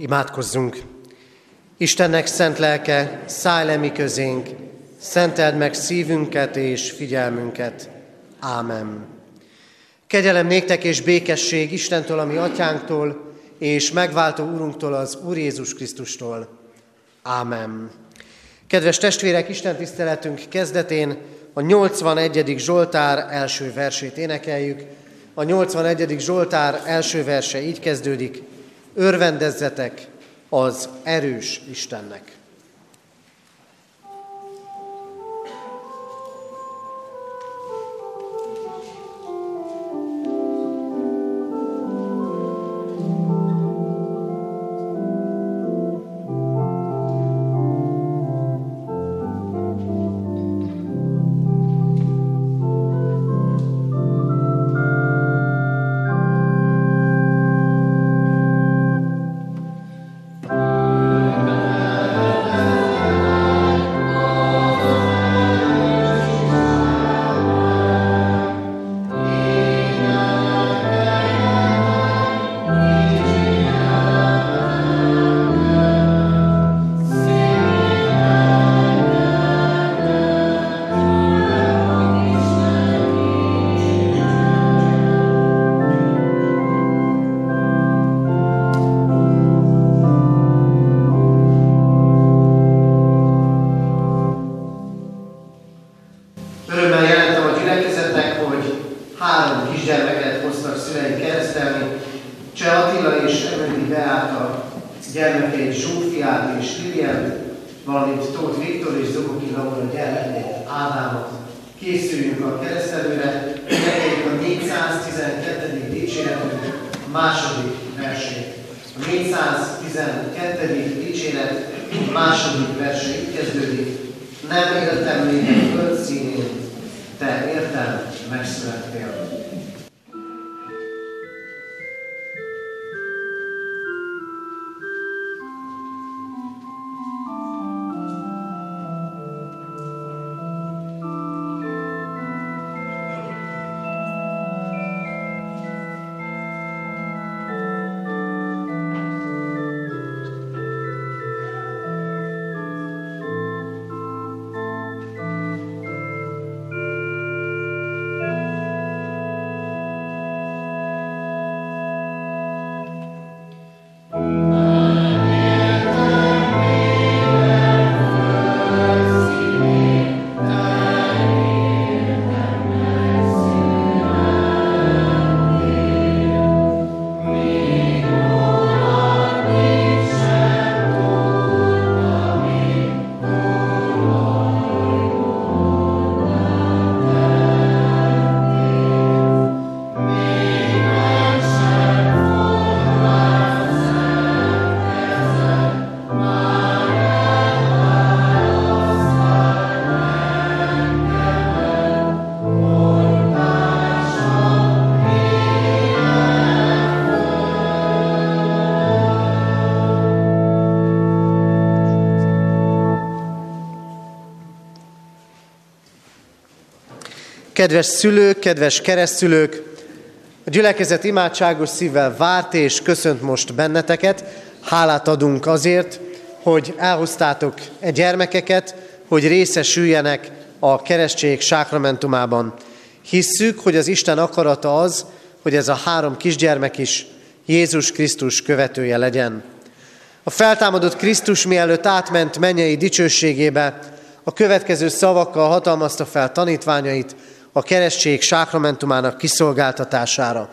Imádkozzunk! Istennek szent lelke, szállj le mi közénk, szenteld meg szívünket és figyelmünket. Ámen. Kegyelem néktek és békesség Istentől, ami atyánktól, és megváltó Úrunktól, az Úr Jézus Krisztustól. Ámen. Kedves testvérek, Isten tiszteletünk kezdetén a 81. Zsoltár első versét énekeljük. A 81. Zsoltár első verse így kezdődik. Örvendezzetek az erős Istennek. Ádámot. Készüljünk a keresztelőre, megéljük a 412. dicséretünk második versét. A 412. dicséret második verse így kezdődik. Nem éltem még a föld színén, te értem megszülettél. Kedves szülők, kedves keresztülők, a gyülekezet imádságos szívvel várt és köszönt most benneteket. Hálát adunk azért, hogy elhoztátok e gyermekeket, hogy részesüljenek a keresztség sákramentumában. Hisszük, hogy az Isten akarata az, hogy ez a három kisgyermek is Jézus Krisztus követője legyen. A feltámadott Krisztus mielőtt átment mennyei dicsőségébe, a következő szavakkal hatalmazta fel tanítványait, a keresztség sákramentumának kiszolgáltatására.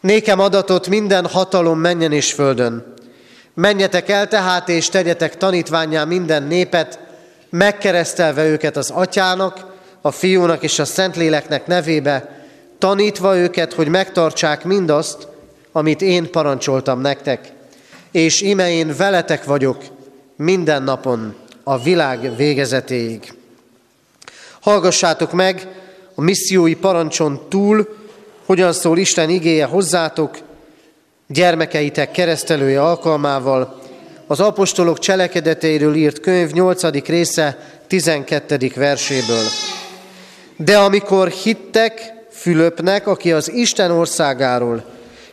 Nékem adatot minden hatalom menjen és földön. Menjetek el tehát, és tegyetek tanítványá minden népet, megkeresztelve őket az atyának, a fiúnak és a szentléleknek nevébe, tanítva őket, hogy megtartsák mindazt, amit én parancsoltam nektek. És ime én veletek vagyok minden napon a világ végezetéig. Hallgassátok meg, a missziói parancson túl, hogyan szól Isten igéje hozzátok, gyermekeitek keresztelője alkalmával, az apostolok cselekedeteiről írt könyv 8. része 12. verséből. De amikor hittek Fülöpnek, aki az Isten országáról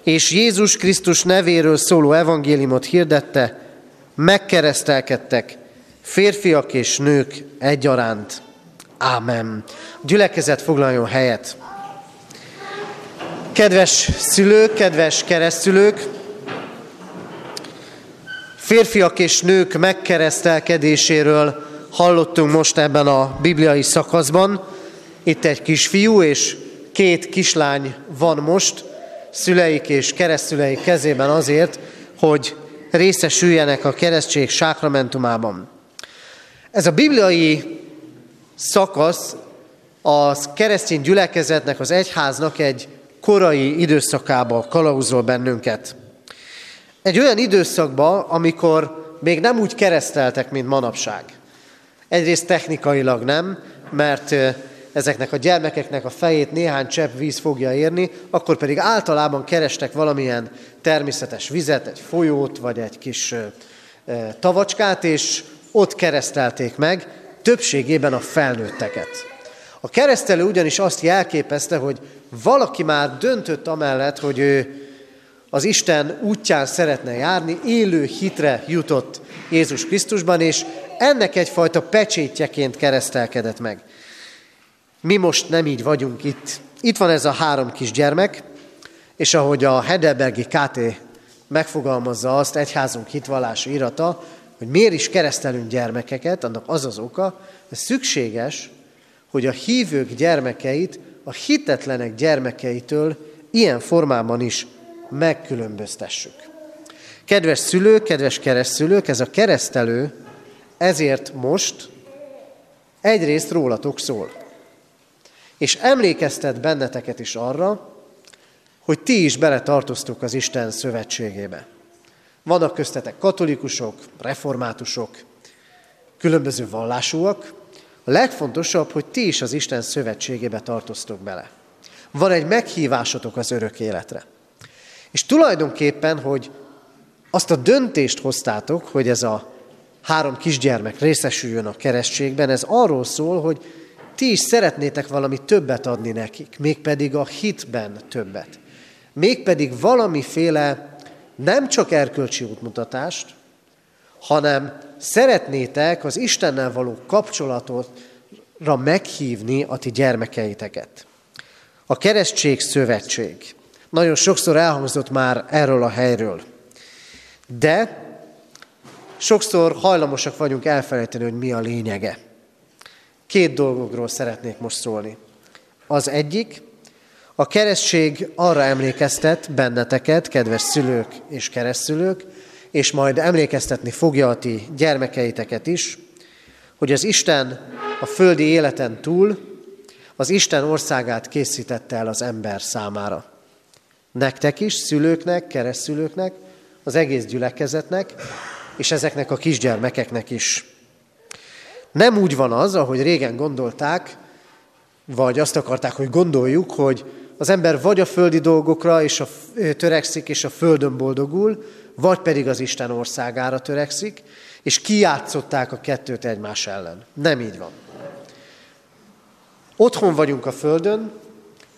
és Jézus Krisztus nevéről szóló evangéliumot hirdette, megkeresztelkedtek, férfiak és nők egyaránt. Ámen. A gyülekezet foglaljon helyet. Kedves szülők, kedves keresztülők, férfiak és nők megkeresztelkedéséről hallottunk most ebben a bibliai szakaszban. Itt egy kisfiú és két kislány van most, szüleik és keresztüleik kezében azért, hogy részesüljenek a keresztség sákramentumában. Ez a bibliai szakasz az keresztény gyülekezetnek, az egyháznak egy korai időszakába kalauzol bennünket. Egy olyan időszakba, amikor még nem úgy kereszteltek, mint manapság. Egyrészt technikailag nem, mert ezeknek a gyermekeknek a fejét néhány csepp víz fogja érni, akkor pedig általában kerestek valamilyen természetes vizet, egy folyót, vagy egy kis tavacskát, és ott keresztelték meg, többségében a felnőtteket. A keresztelő ugyanis azt jelképezte, hogy valaki már döntött amellett, hogy ő az Isten útján szeretne járni, élő hitre jutott Jézus Krisztusban, és ennek egyfajta pecsétjeként keresztelkedett meg. Mi most nem így vagyunk itt. Itt van ez a három kisgyermek, és ahogy a Hedelbergi KT megfogalmazza azt, egyházunk hitvallási irata, hogy miért is keresztelünk gyermekeket, annak az az oka, hogy szükséges, hogy a hívők gyermekeit a hitetlenek gyermekeitől ilyen formában is megkülönböztessük. Kedves szülők, kedves keresztülők, ez a keresztelő ezért most egyrészt rólatok szól. És emlékeztet benneteket is arra, hogy ti is beletartoztok az Isten szövetségébe. Vannak köztetek katolikusok, reformátusok, különböző vallásúak. A legfontosabb, hogy ti is az Isten szövetségébe tartoztok bele. Van egy meghívásotok az örök életre. És tulajdonképpen, hogy azt a döntést hoztátok, hogy ez a három kisgyermek részesüljön a keresztségben, ez arról szól, hogy ti is szeretnétek valami többet adni nekik, mégpedig a hitben többet. Mégpedig valamiféle nem csak erkölcsi útmutatást, hanem szeretnétek az Istennel való kapcsolatotra meghívni a ti gyermekeiteket. A keresztség szövetség. Nagyon sokszor elhangzott már erről a helyről. De sokszor hajlamosak vagyunk elfelejteni, hogy mi a lényege. Két dolgokról szeretnék most szólni. Az egyik, a keresztség arra emlékeztet benneteket, kedves szülők és keresztülők, és majd emlékeztetni fogja a ti gyermekeiteket is, hogy az Isten a földi életen túl az Isten országát készítette el az ember számára. Nektek is, szülőknek, keresztülőknek, az egész gyülekezetnek, és ezeknek a kisgyermekeknek is. Nem úgy van az, ahogy régen gondolták, vagy azt akarták, hogy gondoljuk, hogy az ember vagy a földi dolgokra és a, törekszik, és a földön boldogul, vagy pedig az Isten országára törekszik, és kiátszották a kettőt egymás ellen. Nem így van. Otthon vagyunk a földön,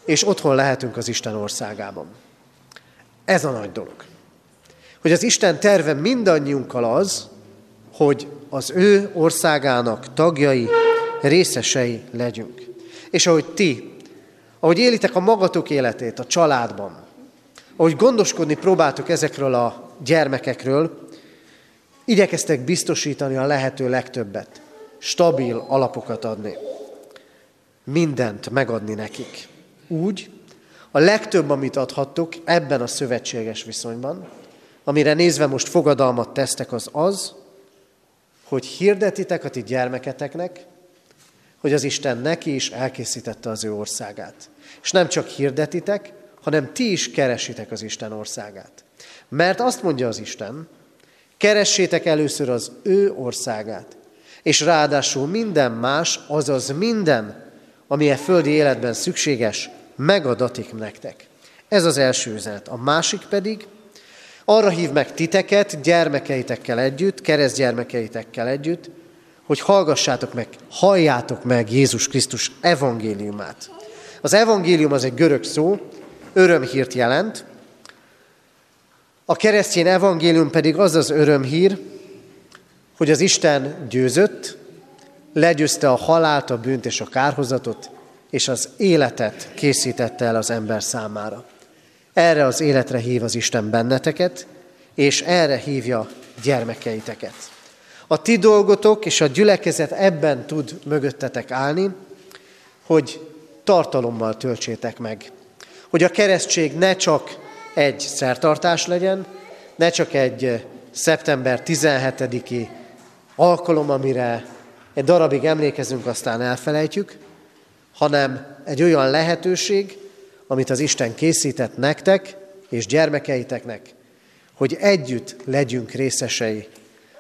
és otthon lehetünk az Isten országában. Ez a nagy dolog. Hogy az Isten terve mindannyiunkkal az, hogy az ő országának tagjai, részesei legyünk. És ahogy ti, ahogy élitek a magatok életét a családban, ahogy gondoskodni próbáltok ezekről a gyermekekről, igyekeztek biztosítani a lehető legtöbbet, stabil alapokat adni, mindent megadni nekik. Úgy, a legtöbb, amit adhattok ebben a szövetséges viszonyban, amire nézve most fogadalmat tesztek, az az, hogy hirdetitek a ti gyermeketeknek, hogy az Isten neki is elkészítette az ő országát. És nem csak hirdetitek, hanem ti is keresitek az Isten országát. Mert azt mondja az Isten, keressétek először az ő országát, és ráadásul minden más, azaz minden, ami a földi életben szükséges, megadatik nektek. Ez az első üzenet. A másik pedig, arra hív meg titeket, gyermekeitekkel együtt, keresztgyermekeitekkel együtt, hogy hallgassátok meg, halljátok meg Jézus Krisztus evangéliumát. Az evangélium az egy görög szó, örömhírt jelent, A keresztény evangélium pedig az az örömhír, hogy az Isten győzött, legyőzte a halált, a bűnt és a kárhozatot, és az életet készítette el az ember számára. Erre az életre hív az Isten benneteket, és erre hívja gyermekeiteket. A ti dolgotok és a gyülekezet ebben tud mögöttetek állni, hogy tartalommal töltsétek meg. Hogy a keresztség ne csak egy szertartás legyen, ne csak egy szeptember 17-i alkalom, amire egy darabig emlékezünk, aztán elfelejtjük, hanem egy olyan lehetőség, amit az Isten készített nektek és gyermekeiteknek, hogy együtt legyünk részesei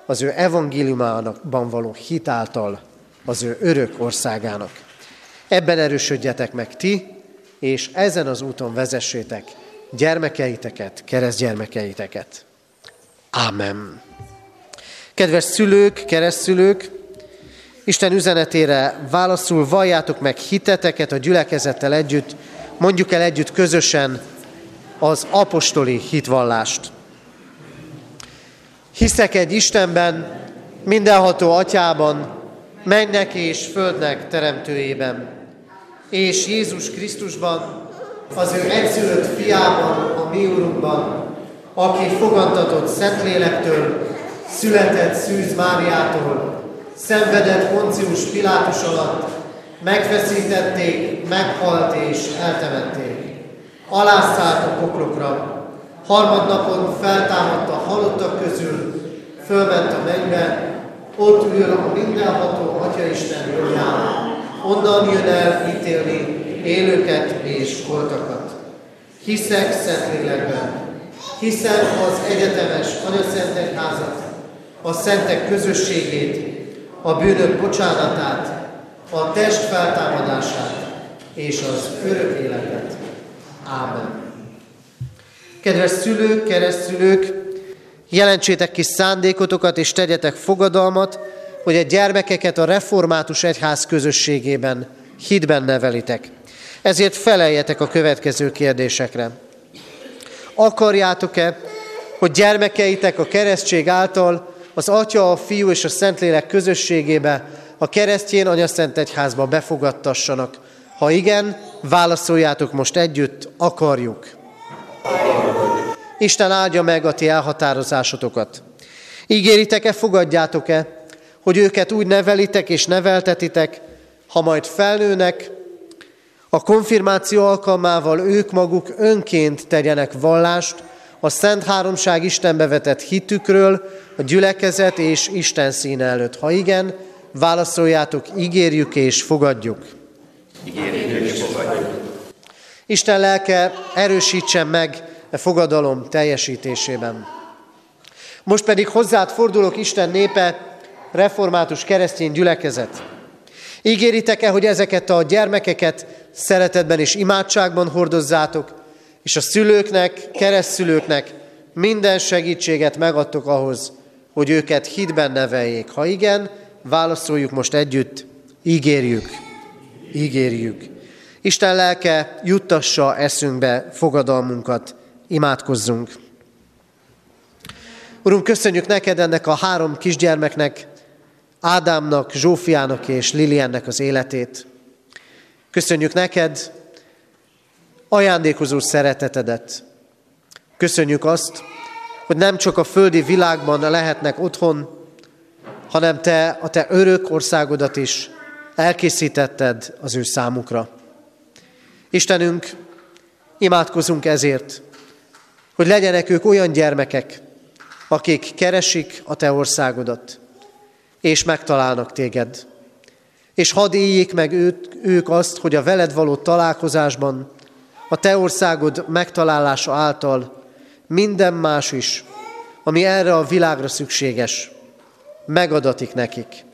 az ő evangéliumában való hitáltal az ő örök országának. Ebben erősödjetek meg ti, és ezen az úton vezessétek gyermekeiteket, keresztgyermekeiteket. Ámen. Kedves szülők, keresztszülők, Isten üzenetére válaszul valljátok meg hiteteket a gyülekezettel együtt, mondjuk el együtt közösen az apostoli hitvallást. Hiszek egy Istenben, mindenható atyában, mennek és földnek teremtőjében, és Jézus Krisztusban, az ő egyszülött fiában, a mi Urunkban, aki fogantatott Szentlélektől, született Szűz Máriától, szenvedett Poncius Pilátus alatt, megfeszítették, meghalt és eltemették. Alászállt a poklokra, harmadnapon feltámadt a halottak közül, fölment a mennybe, ott ül a mindenható Atyaisten jobbján, onnan jön el ítélni élőket és holtakat. Hiszek Szentlélekben, hiszem az egyetemes Anyaszentek házat, a szentek közösségét, a bűnök bocsánatát, a test feltámadását és az örök életet. Ámen. Kedves szülők, keresztszülők, jelentsétek ki szándékotokat és tegyetek fogadalmat, hogy a gyermekeket a református egyház közösségében, hitben nevelitek. Ezért feleljetek a következő kérdésekre. Akarjátok-e, hogy gyermekeitek a keresztség által az Atya, a Fiú és a Szentlélek közösségébe, a keresztjén Anyaszent Egyházba befogadtassanak? Ha igen, válaszoljátok most együtt, akarjuk. Isten áldja meg a ti elhatározásotokat. Ígéritek-e, fogadjátok-e, hogy őket úgy nevelitek és neveltetitek, ha majd felnőnek, a konfirmáció alkalmával ők maguk önként tegyenek vallást a Szent Háromság Istenbe vetett hitükről, a gyülekezet és Isten színe előtt. Ha igen, válaszoljátok, ígérjük és fogadjuk. Ígérjük és fogadjuk. Isten lelke erősítsen meg e fogadalom teljesítésében. Most pedig hozzád fordulok, Isten népe, református keresztény gyülekezet. Ígéritek-e, hogy ezeket a gyermekeket szeretetben és imádságban hordozzátok, és a szülőknek, keresztszülőknek minden segítséget megadtok ahhoz, hogy őket hitben neveljék. Ha igen, válaszoljuk most együtt, ígérjük, ígérjük. Isten lelke juttassa eszünkbe fogadalmunkat, imádkozzunk. Urunk, köszönjük neked ennek a három kisgyermeknek, Ádámnak, Zsófiának és Liliennek az életét. Köszönjük neked ajándékozó szeretetedet. Köszönjük azt, hogy nem csak a földi világban lehetnek otthon, hanem te a te örök országodat is elkészítetted az ő számukra. Istenünk, imádkozunk ezért, hogy legyenek ők olyan gyermekek, akik keresik a te országodat, és megtalálnak téged. És hadd éljék meg őt, ők azt, hogy a veled való találkozásban, a te országod megtalálása által minden más is, ami erre a világra szükséges, megadatik nekik.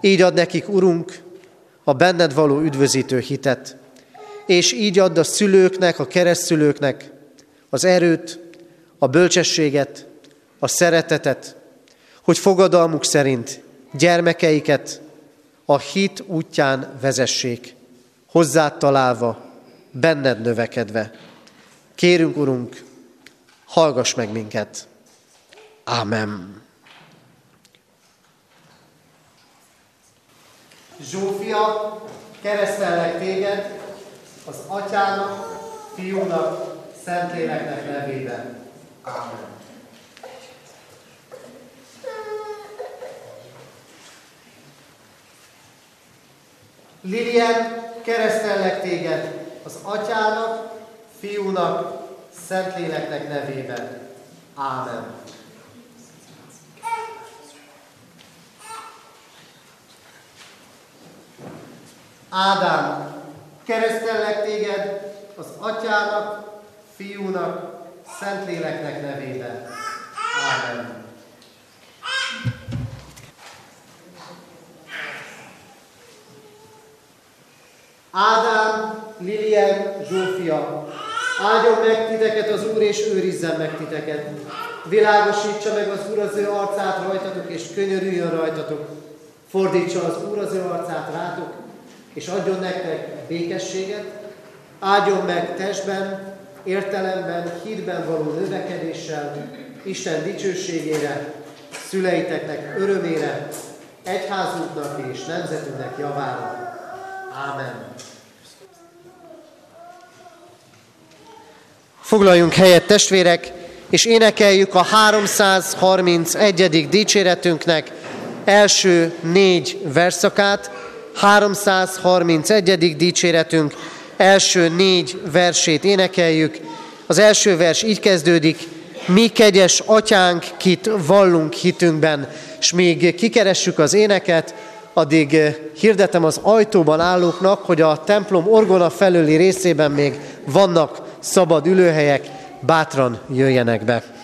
Így ad nekik, Urunk, a benned való üdvözítő hitet, és így add a szülőknek, a keresztszülőknek az erőt, a bölcsességet, a szeretetet, hogy fogadalmuk szerint gyermekeiket a hit útján vezessék, hozzád találva, benned növekedve. Kérünk, Urunk, hallgass meg minket. Ámen. Zsófia, keresztellek téged az atyának, fiúnak, szentléleknek nevében. Ámen. Lilian, keresztellek téged az atyának, fiúnak, szentléleknek nevében. Ámen. Ádám, keresztellek téged az atyának, fiúnak, szentléleknek nevében. Ámen. Ádám, Lilian, Zsófia, áldjon meg titeket az Úr, és őrizzen meg titeket. Világosítsa meg az Úr az ő arcát rajtatok, és könyörüljön rajtatok. Fordítsa az Úr az ő arcát rátok, és adjon nektek békességet, áldjon meg testben, értelemben, hídben való növekedéssel, Isten dicsőségére, szüleiteknek örömére, egyházunknak és nemzetünknek javára. Ámen. Foglaljunk helyet, testvérek, és énekeljük a 331. dicséretünknek első négy verszakát, 331. dicséretünk első négy versét énekeljük. Az első vers így kezdődik, mi kegyes atyánk, kit vallunk hitünkben, és még kikeressük az éneket, addig hirdetem az ajtóban állóknak, hogy a templom orgona felőli részében még vannak szabad ülőhelyek, bátran jöjjenek be.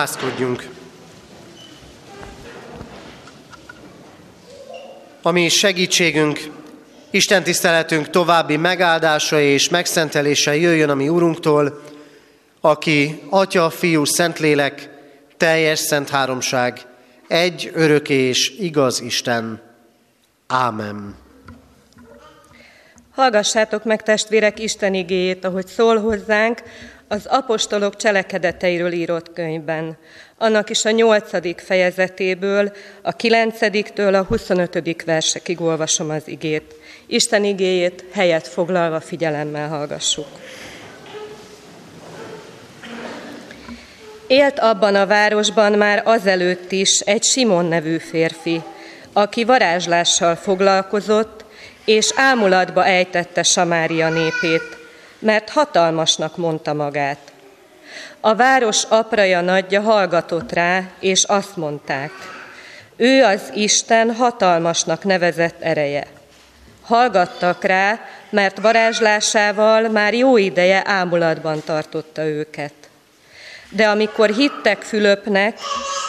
Imádkozunk! Ami segítségünk, Isten tiszteletünk további megáldása és megszentelése jöjjön a mi Úrunktól, aki Atya, Fiú, Szentlélek, teljes szent háromság, egy örök és igaz Isten. Ámen. Hallgassátok meg, testvérek, Isten igéjét, ahogy szól hozzánk az apostolok cselekedeteiről írott könyvben. Annak is a nyolcadik fejezetéből, a kilencediktől a huszonötödik versekig olvasom az igét. Isten igéjét helyet foglalva figyelemmel hallgassuk. Élt abban a városban már azelőtt is egy Simon nevű férfi, aki varázslással foglalkozott, és ámulatba ejtette Samária népét, mert hatalmasnak mondta magát. A város apraja nagyja hallgatott rá, és azt mondták, ő az Isten hatalmasnak nevezett ereje. Hallgattak rá, mert varázslásával már jó ideje ámulatban tartotta őket. De amikor hittek Fülöpnek,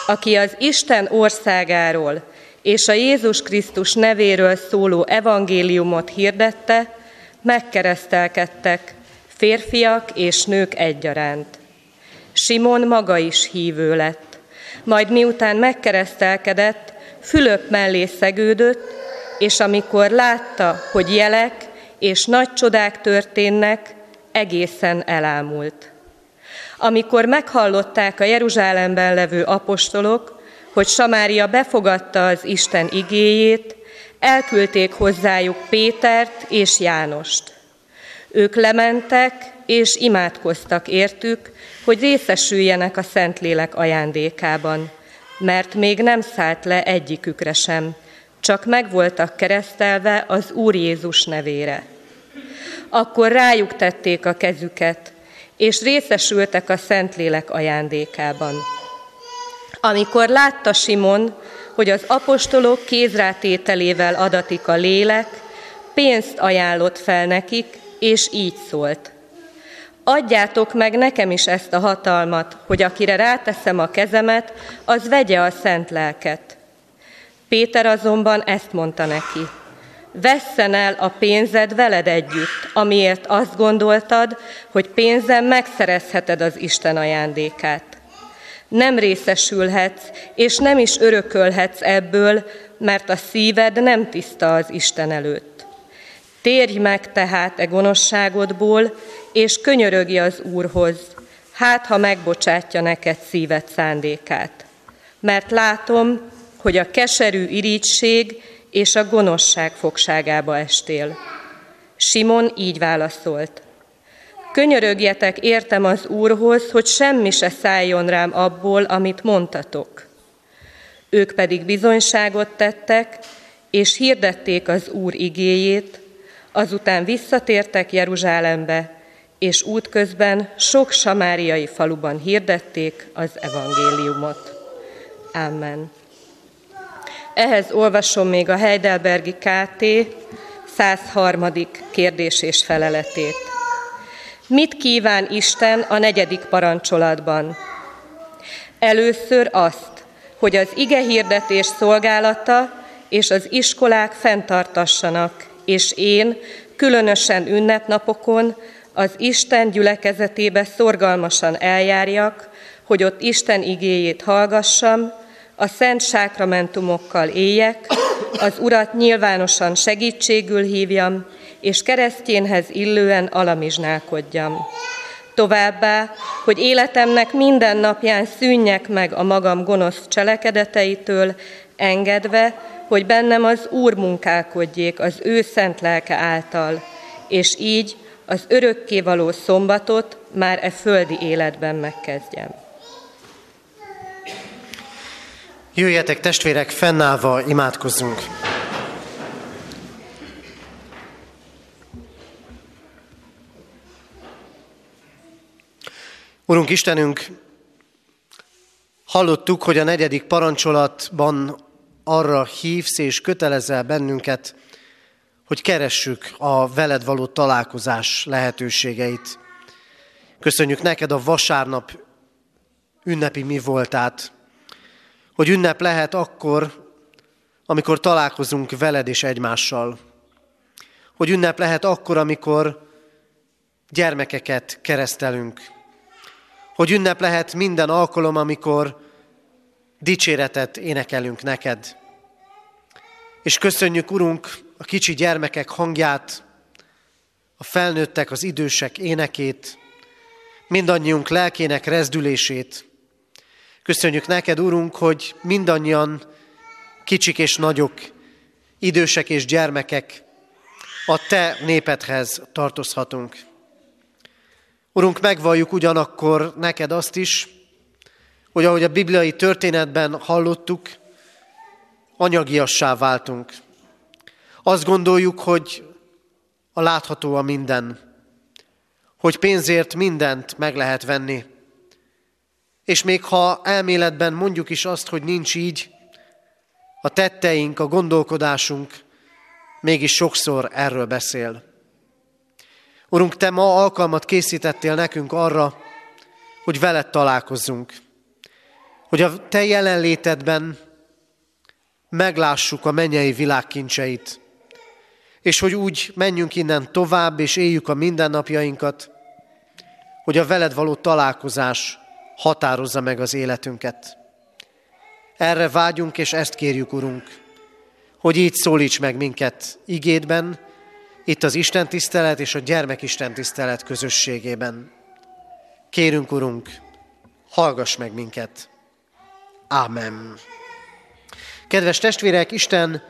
aki az Isten országáról és a Jézus Krisztus nevéről szóló evangéliumot hirdette, megkeresztelkedtek, férfiak és nők egyaránt. Simon maga is hívő lett, majd miután megkeresztelkedett, Fülöp mellé szegődött, és amikor látta, hogy jelek és nagy csodák történnek, egészen elámult. Amikor meghallották a Jeruzsálemben levő apostolok, hogy Samária befogadta az Isten igéjét, elküldték hozzájuk Pétert és Jánost. Ők lementek és imádkoztak értük, hogy részesüljenek a Szentlélek ajándékában, mert még nem szállt le egyikükre sem, csak meg voltak keresztelve az Úr Jézus nevére. Akkor rájuk tették a kezüket, és részesültek a Szentlélek ajándékában. Amikor látta Simon, hogy az apostolok kézrátételével adatik a lélek, pénzt ajánlott fel nekik, és így szólt. Adjátok meg nekem is ezt a hatalmat, hogy akire ráteszem a kezemet, az vegye a szent lelket. Péter azonban ezt mondta neki. Vesszen el a pénzed veled együtt, amiért azt gondoltad, hogy pénzem megszerezheted az Isten ajándékát. Nem részesülhetsz, és nem is örökölhetsz ebből, mert a szíved nem tiszta az Isten előtt. Térj meg tehát e gonoszságodból, és könyörögi az Úrhoz, hát ha megbocsátja neked szíved szándékát. Mert látom, hogy a keserű irítség és a gonoszság fogságába estél. Simon így válaszolt. Könyörögjetek értem az Úrhoz, hogy semmi se szálljon rám abból, amit mondtatok. Ők pedig bizonyságot tettek, és hirdették az Úr igéjét, azután visszatértek Jeruzsálembe, és útközben sok samáriai faluban hirdették az evangéliumot. Amen. Ehhez olvasom még a Heidelbergi KT 103. kérdés és feleletét. Mit kíván Isten a negyedik parancsolatban? Először azt, hogy az ige hirdetés szolgálata és az iskolák fenntartassanak, és én, különösen ünnepnapokon, az Isten gyülekezetébe szorgalmasan eljárjak, hogy ott Isten igéjét hallgassam, a szent sákramentumokkal éljek, az Urat nyilvánosan segítségül hívjam, és keresztjénhez illően alamizsnálkodjam. Továbbá, hogy életemnek minden napján szűnjek meg a magam gonosz cselekedeteitől, engedve, hogy bennem az Úr munkálkodjék az ő szent lelke által, és így az örökkévaló szombatot már e földi életben megkezdjem. Jöjjetek testvérek, fennállva imádkozzunk. Urunk Istenünk, hallottuk, hogy a negyedik parancsolatban arra hívsz és kötelezel bennünket, hogy keressük a veled való találkozás lehetőségeit. Köszönjük neked a vasárnap ünnepi mi voltát, hogy ünnep lehet akkor, amikor találkozunk veled és egymással. Hogy ünnep lehet akkor, amikor gyermekeket keresztelünk. Hogy ünnep lehet minden alkalom, amikor dicséretet énekelünk neked. És köszönjük, Urunk, a kicsi gyermekek hangját, a felnőttek, az idősek énekét, mindannyiunk lelkének rezdülését. Köszönjük neked, Urunk, hogy mindannyian kicsik és nagyok, idősek és gyermekek a te népedhez tartozhatunk. Urunk, megvalljuk ugyanakkor neked azt is, hogy ahogy a bibliai történetben hallottuk, anyagiassá váltunk. Azt gondoljuk, hogy a látható a minden, hogy pénzért mindent meg lehet venni. És még ha elméletben mondjuk is azt, hogy nincs így, a tetteink, a gondolkodásunk mégis sokszor erről beszél. Urunk, Te ma alkalmat készítettél nekünk arra, hogy veled találkozzunk, hogy a Te jelenlétedben meglássuk a mennyei világkincseit, és hogy úgy menjünk innen tovább, és éljük a mindennapjainkat, hogy a veled való találkozás határozza meg az életünket. Erre vágyunk, és ezt kérjük, Urunk, hogy így szólíts meg minket igédben, itt az Isten tisztelet és a gyermekisten tisztelet közösségében. Kérünk, Urunk, hallgass meg minket. Ámen. Kedves testvérek, Isten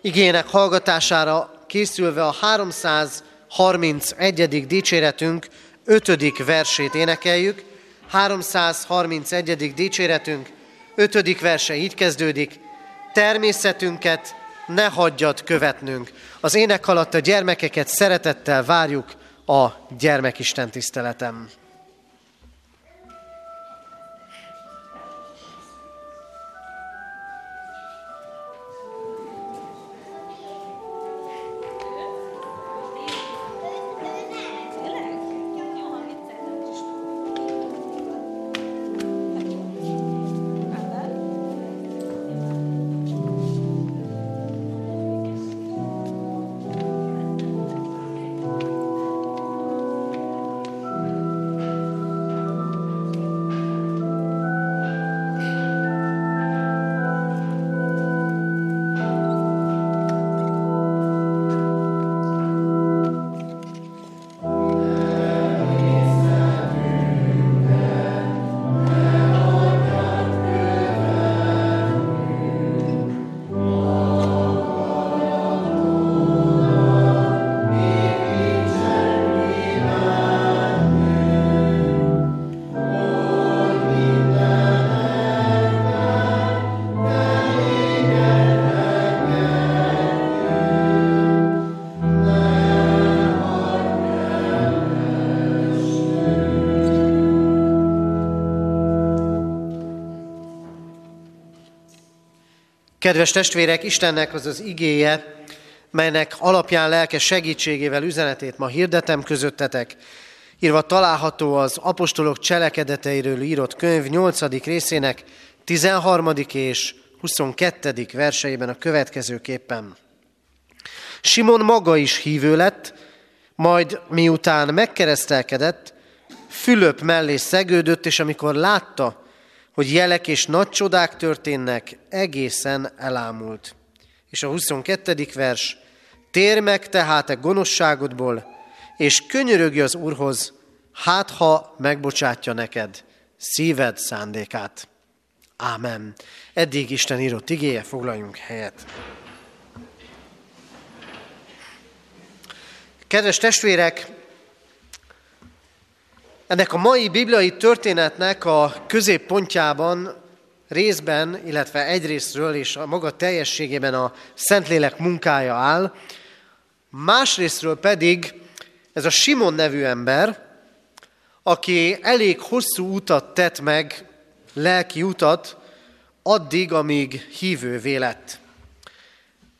igének hallgatására készülve a 331. dicséretünk 5. versét énekeljük. 331. dicséretünk 5. verse így kezdődik. Természetünket ne hagyjad követnünk. Az ének alatt a gyermekeket szeretettel várjuk a gyermekisten tiszteletem. Kedves testvérek, Istennek az az igéje, melynek alapján lelke segítségével üzenetét ma hirdetem közöttetek, írva található az apostolok cselekedeteiről írott könyv 8. részének 13. és 22. verseiben a következőképpen. Simon maga is hívő lett, majd miután megkeresztelkedett, Fülöp mellé szegődött, és amikor látta, hogy jelek és nagy csodák történnek, egészen elámult. És a 22. vers, tér meg tehát a gonoszságodból, és könyörögj az Úrhoz, hát ha megbocsátja neked szíved szándékát. Ámen. Eddig Isten írott igéje, foglaljunk helyet. Kedves testvérek, ennek a mai bibliai történetnek a középpontjában részben, illetve egyrésztről és a maga teljességében a Szentlélek munkája áll, másrésztről pedig ez a Simon nevű ember, aki elég hosszú utat tett meg, lelki utat, addig, amíg hívővé lett.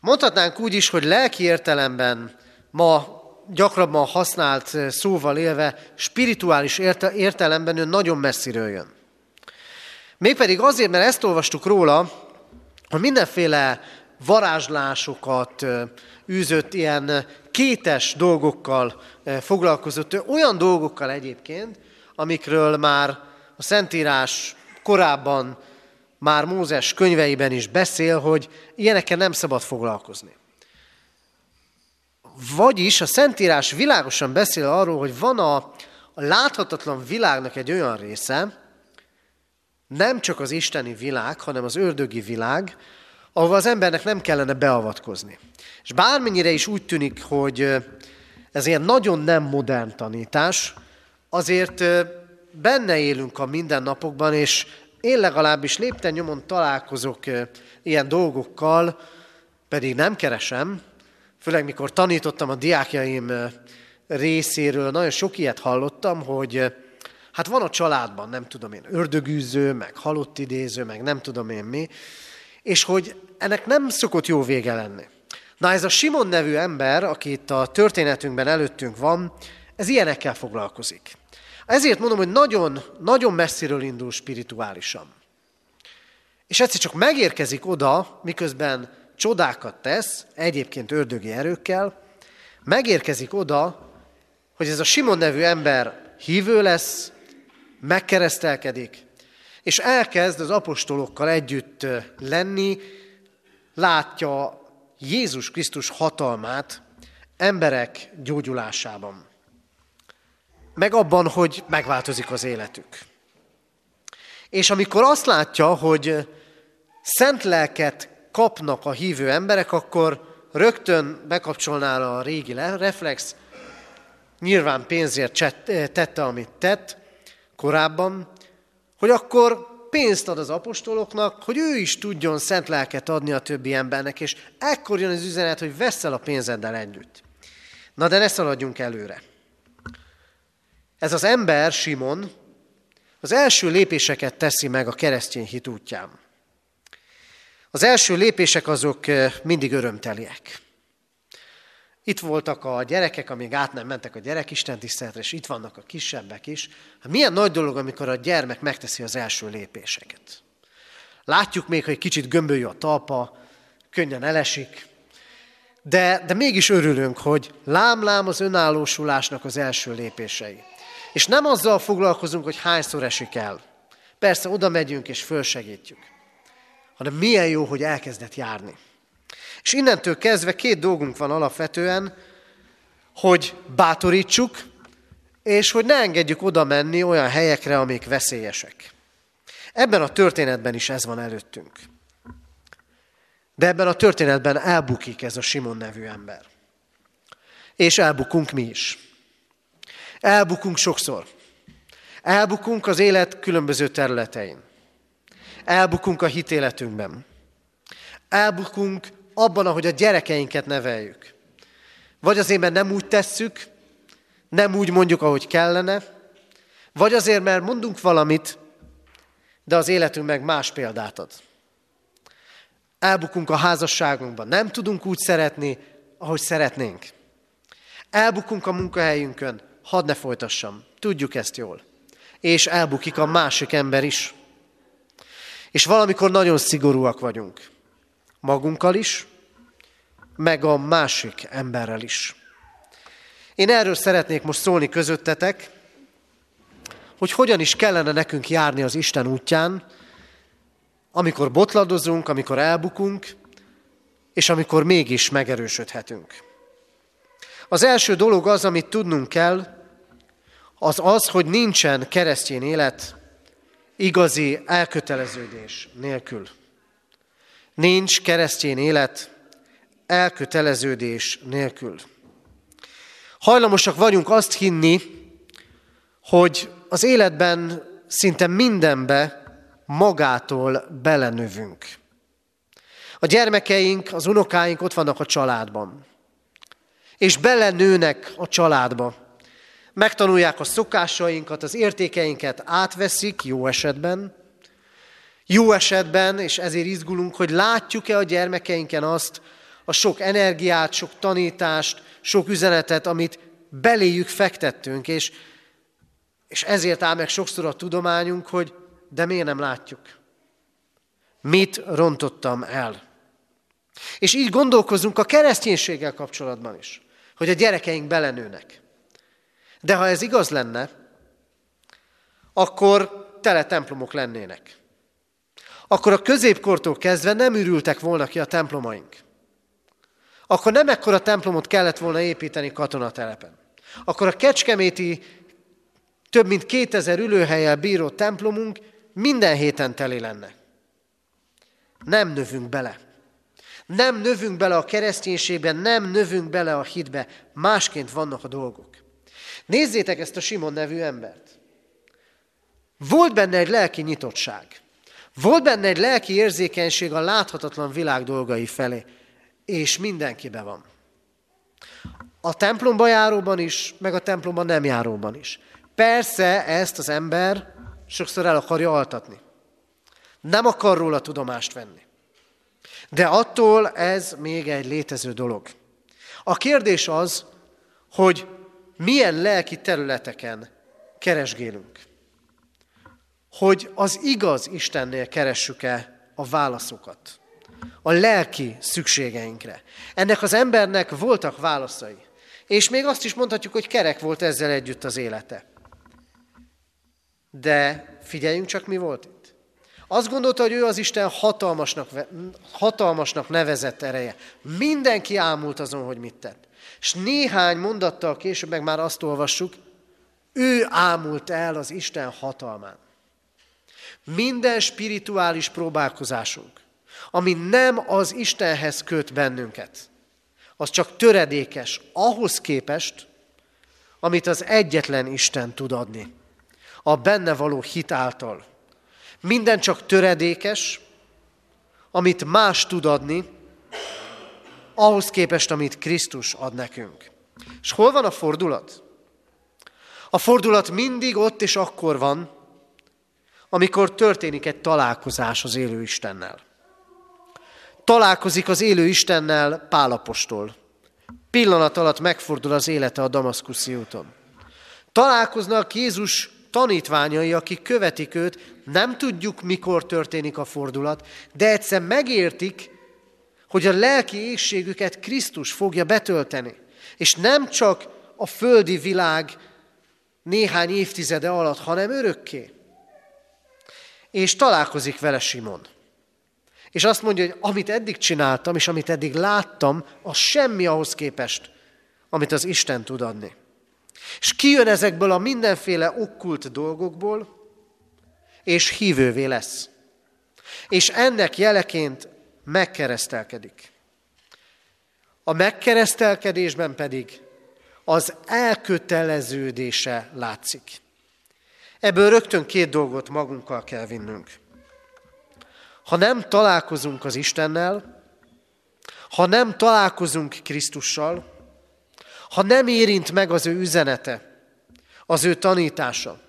Mondhatnánk úgy is, hogy lelki értelemben ma gyakrabban használt szóval élve, spirituális értelemben ő nagyon messziről jön. Mégpedig azért, mert ezt olvastuk róla, hogy mindenféle varázslásokat űzött, ilyen kétes dolgokkal foglalkozott, olyan dolgokkal egyébként, amikről már a Szentírás korábban már Mózes könyveiben is beszél, hogy ilyenekkel nem szabad foglalkozni. Vagyis a Szentírás világosan beszél arról, hogy van a, a láthatatlan világnak egy olyan része, nem csak az isteni világ, hanem az ördögi világ, ahova az embernek nem kellene beavatkozni. És bármennyire is úgy tűnik, hogy ez ilyen nagyon nem modern tanítás, azért benne élünk a mindennapokban, és én legalábbis lépten nyomon találkozok ilyen dolgokkal, pedig nem keresem, főleg mikor tanítottam a diákjaim részéről, nagyon sok ilyet hallottam, hogy hát van a családban, nem tudom én, ördögűző, meg halott idéző, meg nem tudom én mi, és hogy ennek nem szokott jó vége lenni. Na ez a Simon nevű ember, aki itt a történetünkben előttünk van, ez ilyenekkel foglalkozik. Ezért mondom, hogy nagyon, nagyon messziről indul spirituálisan. És egyszer csak megérkezik oda, miközben csodákat tesz, egyébként ördögi erőkkel, megérkezik oda, hogy ez a Simon nevű ember hívő lesz, megkeresztelkedik, és elkezd az apostolokkal együtt lenni, látja Jézus Krisztus hatalmát emberek gyógyulásában. Meg abban, hogy megváltozik az életük. És amikor azt látja, hogy szent lelket kapnak a hívő emberek, akkor rögtön bekapcsolná a régi reflex, nyilván pénzért tette, amit tett korábban, hogy akkor pénzt ad az apostoloknak, hogy ő is tudjon szent lelket adni a többi embernek, és ekkor jön az üzenet, hogy veszel a pénzeddel együtt. Na de ne szaladjunk előre. Ez az ember, Simon, az első lépéseket teszi meg a keresztény hit útján. Az első lépések azok eh, mindig örömteliek. Itt voltak a gyerekek, amíg át nem mentek a gyerekisten tiszteletre, és itt vannak a kisebbek is. Hát milyen nagy dolog, amikor a gyermek megteszi az első lépéseket. Látjuk még, hogy kicsit gömbölyű a talpa, könnyen elesik, de, de mégis örülünk, hogy lám-lám az önállósulásnak az első lépései. És nem azzal foglalkozunk, hogy hányszor esik el. Persze oda megyünk és fölsegítjük, hanem milyen jó, hogy elkezdett járni. És innentől kezdve két dolgunk van alapvetően, hogy bátorítsuk, és hogy ne engedjük oda menni olyan helyekre, amik veszélyesek. Ebben a történetben is ez van előttünk. De ebben a történetben elbukik ez a Simon nevű ember. És elbukunk mi is. Elbukunk sokszor. Elbukunk az élet különböző területein. Elbukunk a hitéletünkben. Elbukunk abban, ahogy a gyerekeinket neveljük. Vagy azért, mert nem úgy tesszük, nem úgy mondjuk, ahogy kellene, vagy azért, mert mondunk valamit, de az életünk meg más példát ad. Elbukunk a házasságunkban, nem tudunk úgy szeretni, ahogy szeretnénk. Elbukunk a munkahelyünkön, hadd ne folytassam, tudjuk ezt jól. És elbukik a másik ember is. És valamikor nagyon szigorúak vagyunk magunkkal is, meg a másik emberrel is. Én erről szeretnék most szólni közöttetek, hogy hogyan is kellene nekünk járni az Isten útján, amikor botladozunk, amikor elbukunk, és amikor mégis megerősödhetünk. Az első dolog az, amit tudnunk kell, az az, hogy nincsen keresztény élet igazi elköteleződés nélkül. Nincs keresztény élet elköteleződés nélkül. Hajlamosak vagyunk azt hinni, hogy az életben szinte mindenbe magától belenövünk. A gyermekeink, az unokáink ott vannak a családban. És belenőnek a családba. Megtanulják a szokásainkat, az értékeinket átveszik jó esetben, jó esetben, és ezért izgulunk, hogy látjuk-e a gyermekeinken azt, a sok energiát, sok tanítást, sok üzenetet, amit beléjük fektettünk, és, és ezért áll meg sokszor a tudományunk, hogy de miért nem látjuk? Mit rontottam el? És így gondolkozunk a kereszténységgel kapcsolatban is, hogy a gyerekeink belenőnek. De ha ez igaz lenne, akkor tele templomok lennének. Akkor a középkortól kezdve nem ürültek volna ki a templomaink. Akkor nem ekkora templomot kellett volna építeni katonatelepen. Akkor a kecskeméti több mint 2000 ülőhelyel bíró templomunk minden héten teli lenne. Nem növünk bele. Nem növünk bele a kereszténységben, nem növünk bele a hitbe. Másként vannak a dolgok. Nézzétek ezt a Simon nevű embert. Volt benne egy lelki nyitottság. Volt benne egy lelki érzékenység a láthatatlan világ dolgai felé, és mindenkibe van. A templomba járóban is, meg a templomban nem járóban is. Persze ezt az ember sokszor el akarja altatni. Nem akar róla tudomást venni. De attól ez még egy létező dolog. A kérdés az, hogy milyen lelki területeken keresgélünk. Hogy az igaz Istennél keressük-e a válaszokat, a lelki szükségeinkre. Ennek az embernek voltak válaszai. És még azt is mondhatjuk, hogy kerek volt ezzel együtt az élete. De figyeljünk csak, mi volt itt. Azt gondolta, hogy ő az Isten hatalmasnak, hatalmasnak nevezett ereje. Mindenki ámult azon, hogy mit tett. És néhány mondattal később meg már azt olvassuk, ő ámult el az Isten hatalmán. Minden spirituális próbálkozásunk, ami nem az Istenhez köt bennünket, az csak töredékes ahhoz képest, amit az egyetlen Isten tud adni a benne való hit által. Minden csak töredékes, amit más tud adni, ahhoz képest, amit Krisztus ad nekünk. És hol van a fordulat? A fordulat mindig ott és akkor van, amikor történik egy találkozás az élő Istennel. Találkozik az élő Istennel Pálapostól. Pillanat alatt megfordul az élete a Damaszkuszi úton. Találkoznak Jézus tanítványai, akik követik őt, nem tudjuk, mikor történik a fordulat, de egyszer megértik, hogy a lelki égségüket Krisztus fogja betölteni. És nem csak a földi világ néhány évtizede alatt, hanem örökké. És találkozik vele Simon. És azt mondja, hogy amit eddig csináltam, és amit eddig láttam, az semmi ahhoz képest, amit az Isten tud adni. És kijön ezekből a mindenféle okkult dolgokból, és hívővé lesz. És ennek jeleként megkeresztelkedik. A megkeresztelkedésben pedig az elköteleződése látszik. Ebből rögtön két dolgot magunkkal kell vinnünk. Ha nem találkozunk az Istennel, ha nem találkozunk Krisztussal, ha nem érint meg az ő üzenete, az ő tanítása,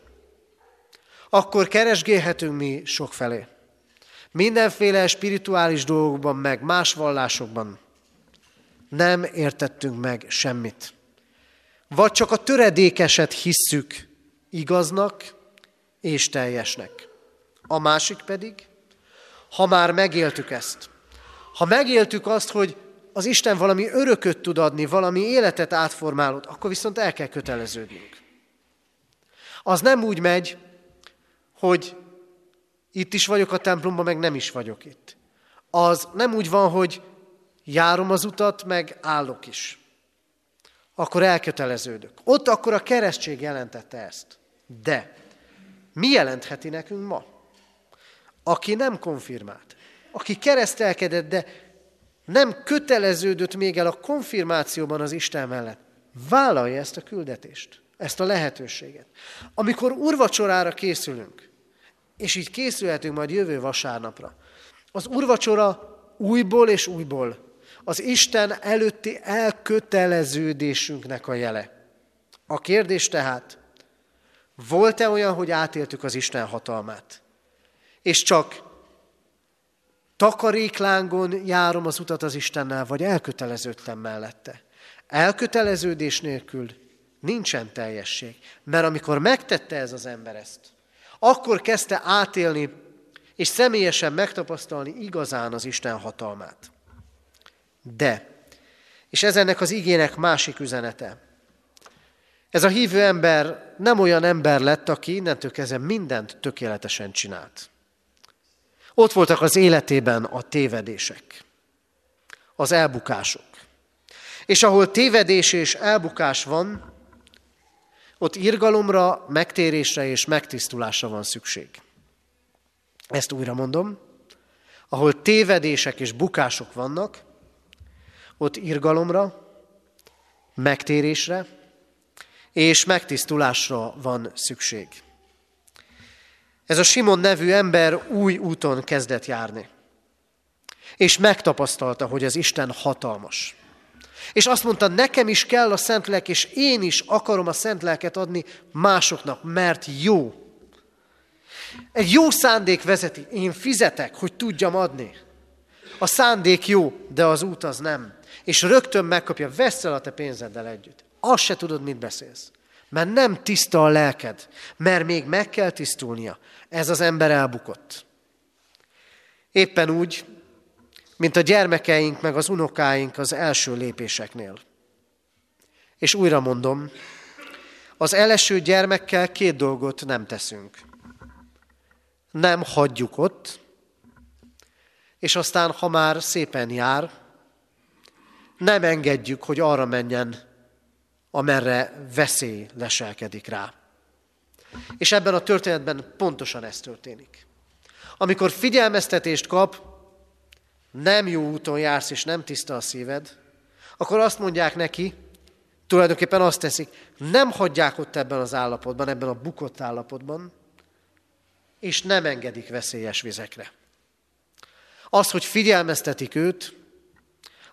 akkor keresgélhetünk mi sokfelé. Mindenféle spirituális dolgokban, meg más vallásokban nem értettünk meg semmit. Vagy csak a töredékeset hisszük igaznak és teljesnek. A másik pedig, ha már megéltük ezt, ha megéltük azt, hogy az Isten valami örököt tud adni, valami életet átformálod, akkor viszont el kell köteleződnünk. Az nem úgy megy, hogy itt is vagyok a templomban, meg nem is vagyok itt. Az nem úgy van, hogy járom az utat, meg állok is. Akkor elköteleződök. Ott akkor a keresztség jelentette ezt. De mi jelentheti nekünk ma? Aki nem konfirmált, aki keresztelkedett, de nem köteleződött még el a konfirmációban az Isten mellett, vállalja ezt a küldetést, ezt a lehetőséget. Amikor urvacsorára készülünk, és így készülhetünk majd jövő vasárnapra, az urvacsora újból és újból az Isten előtti elköteleződésünknek a jele. A kérdés tehát, volt-e olyan, hogy átéltük az Isten hatalmát, és csak Takaréklángon járom az utat az Istennel, vagy elköteleződtem mellette. Elköteleződés nélkül nincsen teljesség. Mert amikor megtette ez az ember ezt, akkor kezdte átélni és személyesen megtapasztalni igazán az Isten hatalmát. De, és ez ennek az igének másik üzenete. Ez a hívő ember nem olyan ember lett, aki innentől kezdve mindent tökéletesen csinált. Ott voltak az életében a tévedések, az elbukások. És ahol tévedés és elbukás van, ott irgalomra, megtérésre és megtisztulásra van szükség. Ezt újra mondom. Ahol tévedések és bukások vannak, ott irgalomra, megtérésre és megtisztulásra van szükség. Ez a Simon nevű ember új úton kezdett járni. És megtapasztalta, hogy az Isten hatalmas. És azt mondta, nekem is kell a Szentlélek, és én is akarom a Szentlelket adni másoknak, mert jó. Egy jó szándék vezeti. Én fizetek, hogy tudjam adni. A szándék jó, de az út az nem. És rögtön megkapja, vesz a te pénzeddel együtt. Azt se tudod, mit beszélsz. Mert nem tiszta a lelked, mert még meg kell tisztulnia. Ez az ember elbukott. Éppen úgy, mint a gyermekeink meg az unokáink az első lépéseknél. És újra mondom, az eleső gyermekkel két dolgot nem teszünk. Nem hagyjuk ott, és aztán, ha már szépen jár, nem engedjük, hogy arra menjen, amerre veszély leselkedik rá. És ebben a történetben pontosan ez történik. Amikor figyelmeztetést kap, nem jó úton jársz, és nem tiszta a szíved, akkor azt mondják neki, tulajdonképpen azt teszik, nem hagyják ott ebben az állapotban, ebben a bukott állapotban, és nem engedik veszélyes vizekre. Az, hogy figyelmeztetik őt,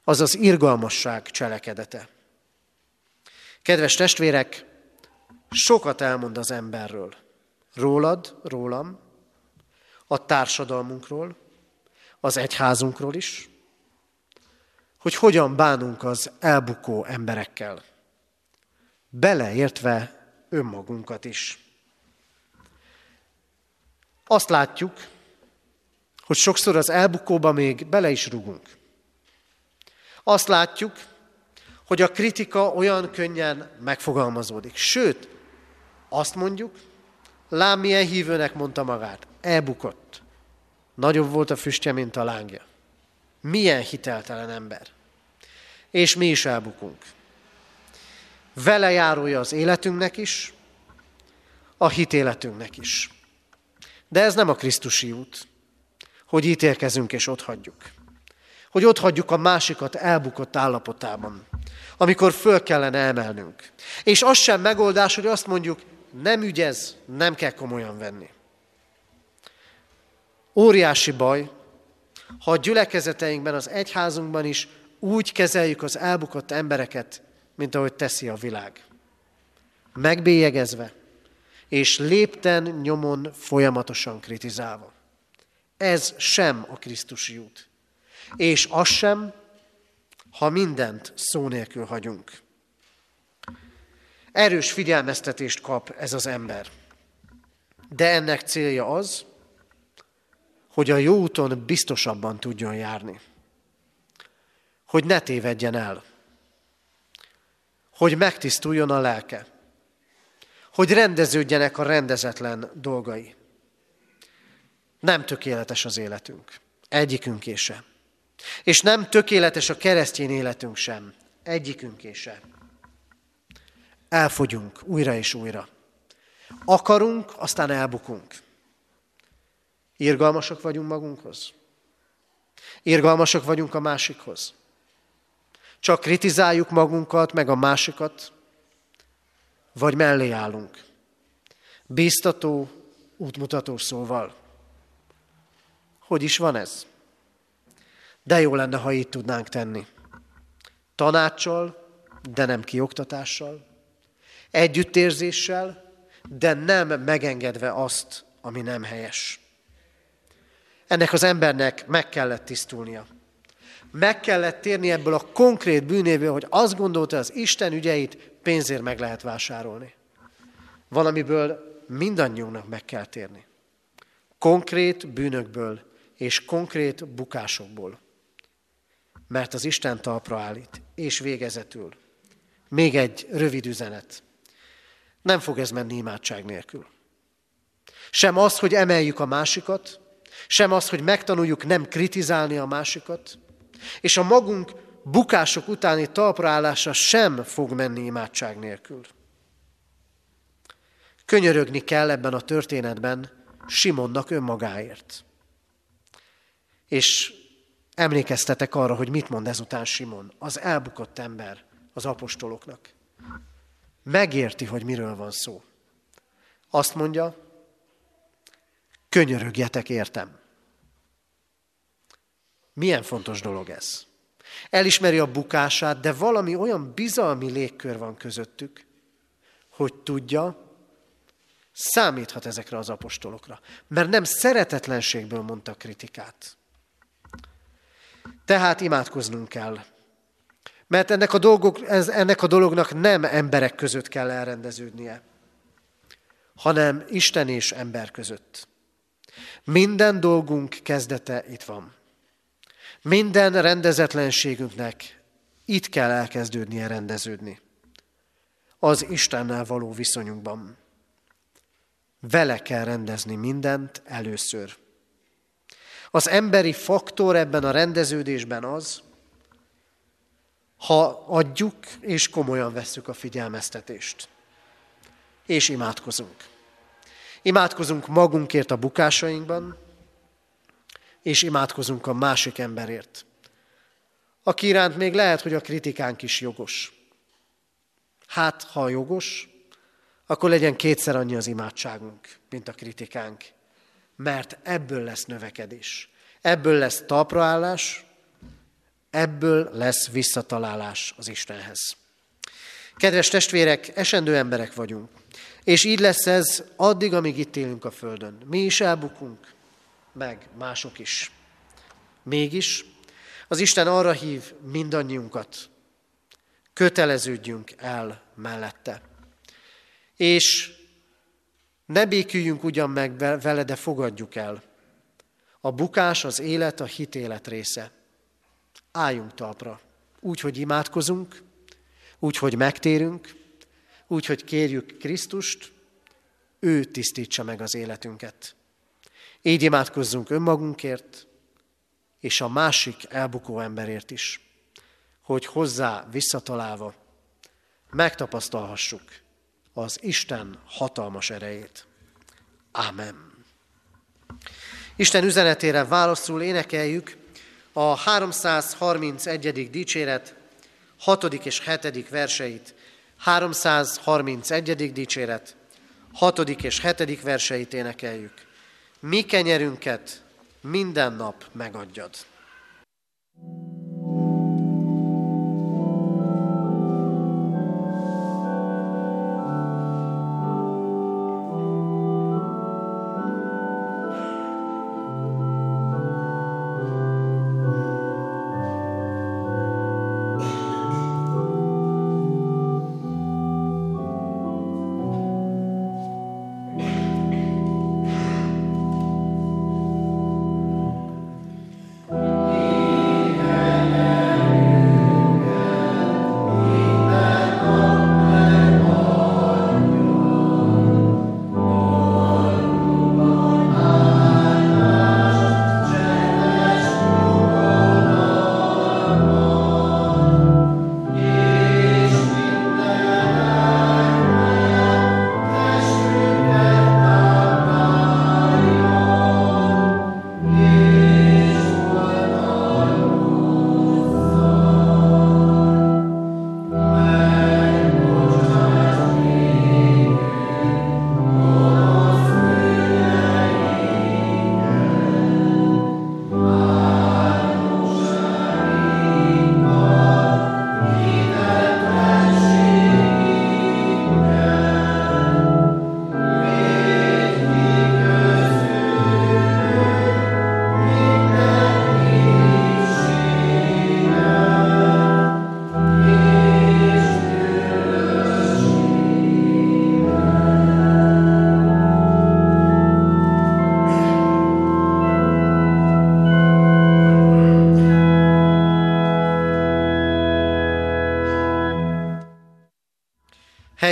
az az irgalmasság cselekedete. Kedves testvérek, sokat elmond az emberről. Rólad, rólam, a társadalmunkról, az egyházunkról is, hogy hogyan bánunk az elbukó emberekkel, beleértve önmagunkat is. Azt látjuk, hogy sokszor az elbukóba még bele is rugunk. Azt látjuk, hogy a kritika olyan könnyen megfogalmazódik. Sőt, azt mondjuk, lám milyen hívőnek mondta magát, elbukott. Nagyobb volt a füstje, mint a lángja. Milyen hiteltelen ember. És mi is elbukunk. Vele járója az életünknek is, a hitéletünknek is. De ez nem a Krisztusi út, hogy ítélkezünk és otthagyjuk. Hogy otthagyjuk a másikat elbukott állapotában, amikor föl kellene emelnünk. És az sem megoldás, hogy azt mondjuk, nem ügyez, nem kell komolyan venni. Óriási baj, ha a gyülekezeteinkben, az egyházunkban is úgy kezeljük az elbukott embereket, mint ahogy teszi a világ. Megbélyegezve, és lépten nyomon folyamatosan kritizálva. Ez sem a Krisztusi út. És az sem, ha mindent szó nélkül hagyunk. Erős figyelmeztetést kap ez az ember. De ennek célja az, hogy a jó úton biztosabban tudjon járni. Hogy ne tévedjen el. Hogy megtisztuljon a lelke. Hogy rendeződjenek a rendezetlen dolgai. Nem tökéletes az életünk. Egyikünk sem. És nem tökéletes a keresztény életünk sem. Egyikünk sem. Elfogyunk újra és újra. Akarunk, aztán elbukunk. Irgalmasak vagyunk magunkhoz? Irgalmasak vagyunk a másikhoz? Csak kritizáljuk magunkat, meg a másikat? Vagy mellé állunk? Bíztató, útmutató szóval. Hogy is van ez? De jó lenne, ha így tudnánk tenni. Tanácssal, de nem kioktatással. Együttérzéssel, de nem megengedve azt, ami nem helyes. Ennek az embernek meg kellett tisztulnia. Meg kellett térni ebből a konkrét bűnéből, hogy azt gondolta, az Isten ügyeit pénzért meg lehet vásárolni. Valamiből mindannyiunknak meg kell térni. Konkrét bűnökből és konkrét bukásokból. Mert az Isten talpra állít. És végezetül. Még egy rövid üzenet. Nem fog ez menni imádság nélkül. Sem az, hogy emeljük a másikat, sem az, hogy megtanuljuk nem kritizálni a másikat, és a magunk bukások utáni talpraállása sem fog menni imádság nélkül. Könyörögni kell ebben a történetben Simonnak önmagáért. És emlékeztetek arra, hogy mit mond ezután Simon, az elbukott ember az apostoloknak. Megérti, hogy miről van szó. Azt mondja, könyörögjetek értem. Milyen fontos dolog ez? Elismeri a bukását, de valami olyan bizalmi légkör van közöttük, hogy tudja, számíthat ezekre az apostolokra. Mert nem szeretetlenségből mondta kritikát. Tehát imádkoznunk kell. Mert ennek a, dolgok, ez, ennek a dolognak nem emberek között kell elrendeződnie, hanem Isten és ember között. Minden dolgunk kezdete itt van. Minden rendezetlenségünknek itt kell elkezdődnie rendeződni. Az Istennel való viszonyunkban. Vele kell rendezni mindent először. Az emberi faktor ebben a rendeződésben az, ha adjuk és komolyan vesszük a figyelmeztetést. És imádkozunk. Imádkozunk magunkért a bukásainkban, és imádkozunk a másik emberért, aki iránt még lehet, hogy a kritikánk is jogos. Hát, ha jogos, akkor legyen kétszer annyi az imádságunk, mint a kritikánk, mert ebből lesz növekedés, ebből lesz talpraállás, ebből lesz visszatalálás az Istenhez. Kedves testvérek, esendő emberek vagyunk, és így lesz ez addig, amíg itt élünk a Földön. Mi is elbukunk, meg mások is. Mégis az Isten arra hív mindannyiunkat, köteleződjünk el mellette. És ne béküljünk ugyan meg vele, de fogadjuk el. A bukás az élet, a hitélet része. Álljunk talpra. Úgy, hogy imádkozunk, úgy, hogy megtérünk, úgy, hogy kérjük Krisztust, ő tisztítsa meg az életünket. Így imádkozzunk önmagunkért, és a másik elbukó emberért is, hogy hozzá visszatalálva megtapasztalhassuk az Isten hatalmas erejét. Ámen. Isten üzenetére válaszul énekeljük a 331. dicséret 6. és 7. verseit. 331. dicséret 6. és 7. verseit énekeljük mi kenyerünket minden nap megadjad.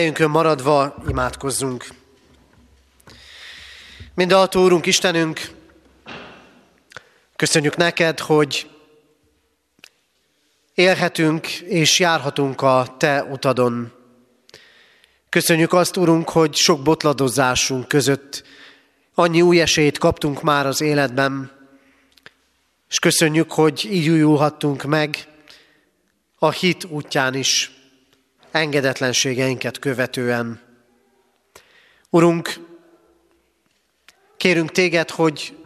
Helyünkön maradva imádkozzunk. Mindenható Úrunk Istenünk, köszönjük neked, hogy élhetünk és járhatunk a Te utadon. Köszönjük azt, Urunk, hogy sok botladozásunk között annyi új esélyt kaptunk már az életben, és köszönjük, hogy így újulhattunk meg a hit útján is, engedetlenségeinket követően. Urunk, kérünk téged, hogy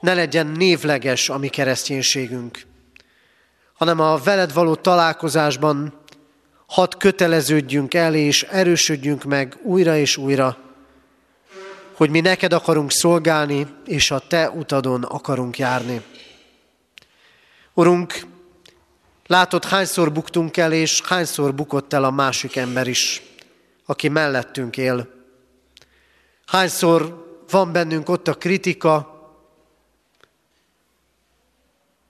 ne legyen névleges a mi kereszténységünk, hanem a veled való találkozásban hadd köteleződjünk el és erősödjünk meg újra és újra, hogy mi neked akarunk szolgálni, és a te utadon akarunk járni. Urunk, látod, hányszor buktunk el, és hányszor bukott el a másik ember is, aki mellettünk él. Hányszor van bennünk ott a kritika,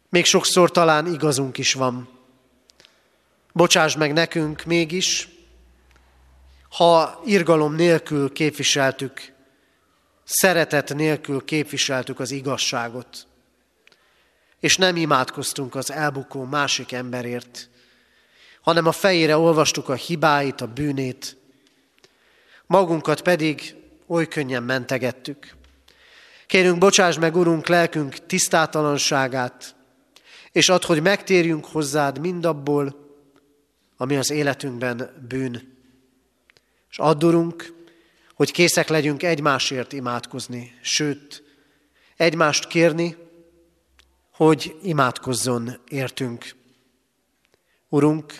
még sokszor talán igazunk is van. Bocsáss meg nekünk mégis, ha irgalom nélkül képviseltük, szeretet nélkül képviseltük az igazságot, és nem imádkoztunk az elbukó másik emberért, hanem a fejére olvastuk a hibáit, a bűnét, magunkat pedig oly könnyen mentegettük. Kérünk, bocsáss meg, Urunk, lelkünk tisztátalanságát, és add, hogy megtérjünk hozzád mindabból, ami az életünkben bűn. És add, Urunk, hogy készek legyünk egymásért imádkozni, sőt, egymást kérni, hogy imádkozzon értünk. Urunk,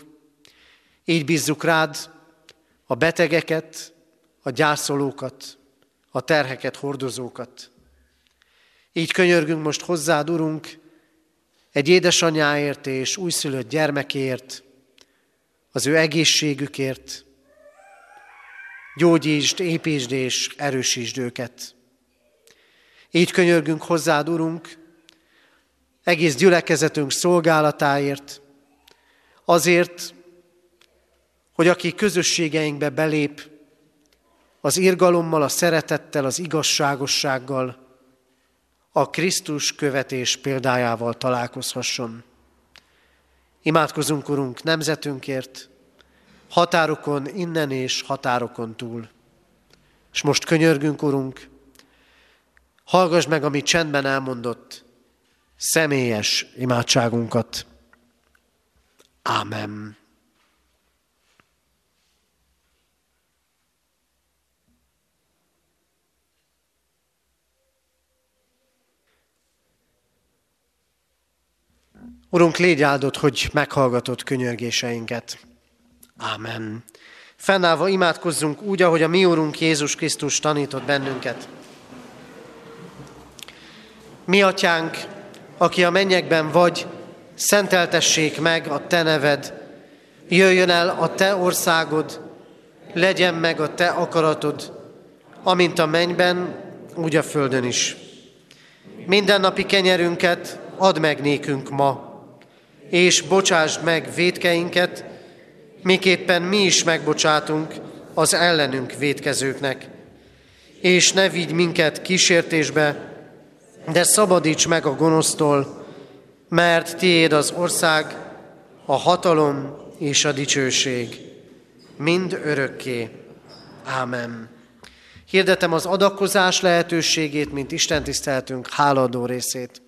így bízzuk rád a betegeket, a gyászolókat, a terheket hordozókat. Így könyörgünk most hozzád, Urunk, egy édesanyáért és újszülött gyermekért, az ő egészségükért. Gyógyítsd, építsd és erősítsd őket. Így könyörgünk hozzád, Urunk, egész gyülekezetünk szolgálatáért, azért, hogy aki közösségeinkbe belép, az irgalommal, a szeretettel, az igazságossággal, a Krisztus követés példájával találkozhasson. Imádkozunk, Urunk, nemzetünkért, határokon innen és határokon túl. És most könyörgünk, Urunk, hallgass meg, amit csendben elmondott, személyes imádságunkat. Ámen. Urunk, légy áldott, hogy meghallgatott könyörgéseinket. Ámen. Fennállva imádkozzunk úgy, ahogy a mi Úrunk Jézus Krisztus tanított bennünket. Mi atyánk, aki a mennyekben vagy, szenteltessék meg a te neved, jöjjön el a te országod, legyen meg a te akaratod, amint a mennyben, úgy a földön is. Minden napi kenyerünket add meg nékünk ma, és bocsásd meg védkeinket, miképpen mi is megbocsátunk az ellenünk védkezőknek. És ne vigy minket kísértésbe, de szabadíts meg a gonosztól, mert tiéd az ország, a hatalom és a dicsőség, mind örökké. Ámen. Hirdetem az adakozás lehetőségét, mint Isten tiszteltünk háladó részét.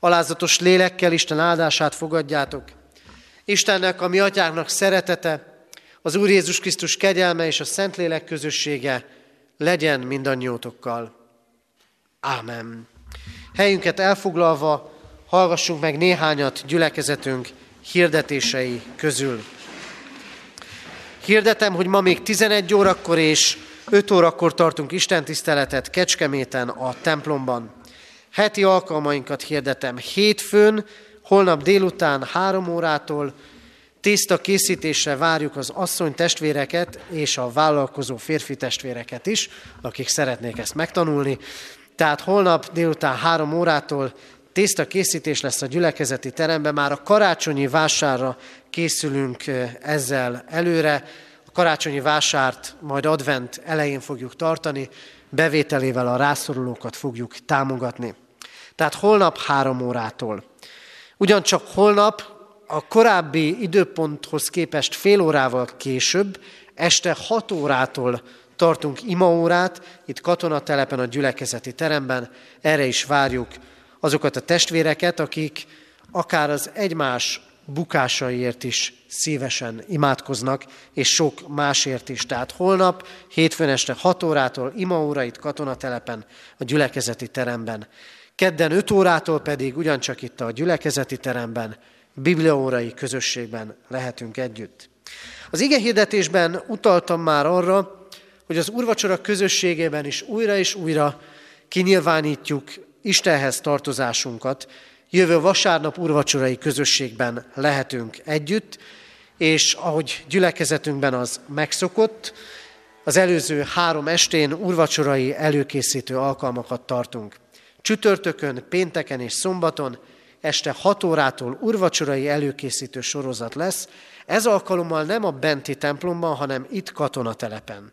Alázatos lélekkel Isten áldását fogadjátok. Istennek, a mi atyánknak szeretete, az Úr Jézus Krisztus kegyelme és a Szentlélek közössége legyen mindannyiótokkal. Ámen. Helyünket elfoglalva hallgassunk meg néhányat gyülekezetünk hirdetései közül. Hirdetem, hogy ma még 11 órakor és 5 órakor tartunk Isten tiszteletet Kecskeméten a templomban. Heti alkalmainkat hirdetem. Hétfőn, holnap délután három órától tiszta készítésre várjuk az asszony testvéreket és a vállalkozó férfi testvéreket is, akik szeretnék ezt megtanulni. Tehát holnap délután három órától tészta készítés lesz a gyülekezeti teremben, már a karácsonyi vásárra készülünk ezzel előre. A karácsonyi vásárt majd advent elején fogjuk tartani, bevételével a rászorulókat fogjuk támogatni. Tehát holnap három órától. Ugyancsak holnap a korábbi időponthoz képest fél órával később, este 6 órától tartunk imaórát, itt katonatelepen a gyülekezeti teremben, erre is várjuk azokat a testvéreket, akik akár az egymás bukásaiért is szívesen imádkoznak, és sok másért is. Tehát holnap, hétfőn este 6 órától imaóra itt katonatelepen, a gyülekezeti teremben. Kedden 5 órától pedig ugyancsak itt a gyülekezeti teremben, bibliaórai közösségben lehetünk együtt. Az ige hirdetésben utaltam már arra, hogy az urvacsora közösségében is újra és újra kinyilvánítjuk Istenhez tartozásunkat. Jövő vasárnap urvacsorai közösségben lehetünk együtt, és ahogy gyülekezetünkben az megszokott, az előző három estén urvacsorai előkészítő alkalmakat tartunk. Csütörtökön, pénteken és szombaton este 6 órától urvacsorai előkészítő sorozat lesz. Ez alkalommal nem a benti templomban, hanem itt katonatelepen.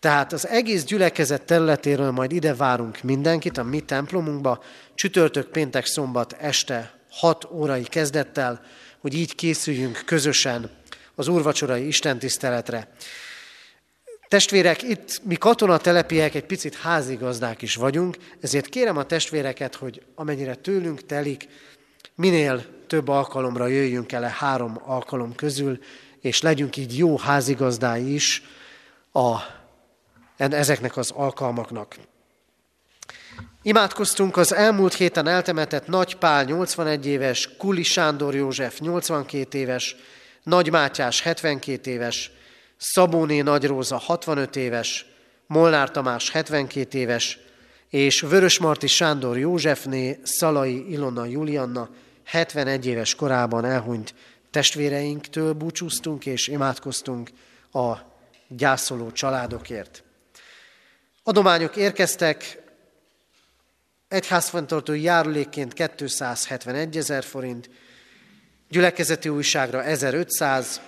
Tehát az egész gyülekezet területéről majd ide várunk mindenkit a mi templomunkba, csütörtök, péntek, szombat este 6 órai kezdettel, hogy így készüljünk közösen az úrvacsorai istentiszteletre. Testvérek, itt mi katonatelepiek egy picit házigazdák is vagyunk, ezért kérem a testvéreket, hogy amennyire tőlünk telik, minél több alkalomra jöjjünk el három alkalom közül, és legyünk így jó házigazdái is a, ezeknek az alkalmaknak. Imádkoztunk az elmúlt héten eltemetett Nagy Pál 81 éves, Kuli Sándor József 82 éves, Nagy Mátyás 72 éves, Szabóné Nagy Róza 65 éves, Molnár Tamás 72 éves, és Vörösmarty Sándor Józsefné, Szalai Ilona Julianna 71 éves korában elhunyt testvéreinktől búcsúztunk és imádkoztunk a gyászoló családokért. Adományok érkeztek, egyházfenntartó járulékként 271 ezer forint, gyülekezeti újságra 1500,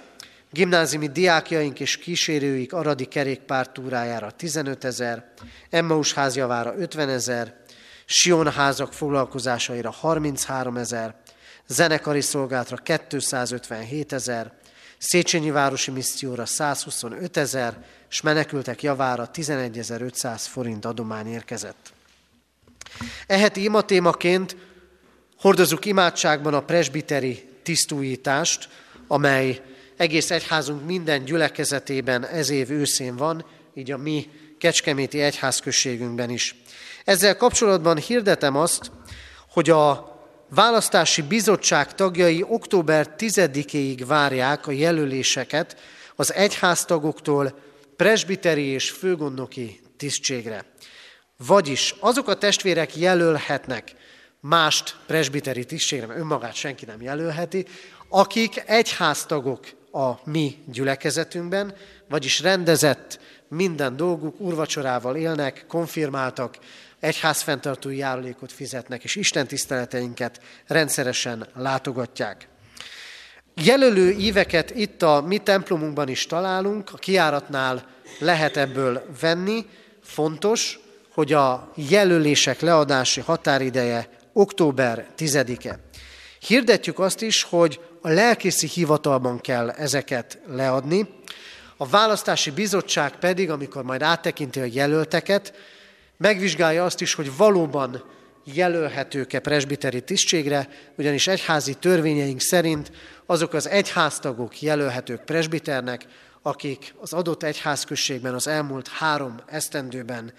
gimnáziumi diákjaink és kísérőik aradi kerékpártúrájára 15 ezer, Emmaus házjavára 50 ezer, Sion házak foglalkozásaira 33 ezer, zenekari szolgálatra 257 ezer, Széchenyi Városi Misszióra 125 ezer, és menekültek javára 11.500 forint adomány érkezett. Eheti imatémaként hordozunk imádságban a presbiteri tisztújítást, amely egész egyházunk minden gyülekezetében ez év őszén van, így a mi Kecskeméti egyházközségünkben is. Ezzel kapcsolatban hirdetem azt, hogy a választási bizottság tagjai október 10-éig várják a jelöléseket az egyháztagoktól presbiteri és főgondnoki tisztségre. Vagyis azok a testvérek jelölhetnek mást presbiteri tisztségre, mert önmagát senki nem jelölheti, akik egyháztagok a mi gyülekezetünkben, vagyis rendezett minden dolguk, urvacsorával élnek, konfirmáltak, egyházfenntartói járulékot fizetnek, és Isten tiszteleteinket rendszeresen látogatják. Jelölő íveket itt a mi templomunkban is találunk, a kiáratnál lehet ebből venni. Fontos, hogy a jelölések leadási határideje október 10-e. Hirdetjük azt is, hogy a lelkészi hivatalban kell ezeket leadni, a választási bizottság pedig, amikor majd áttekinti a jelölteket, megvizsgálja azt is, hogy valóban jelölhetők-e presbiteri tisztségre, ugyanis egyházi törvényeink szerint azok az egyháztagok jelölhetők presbiternek, akik az adott egyházközségben az elmúlt három esztendőben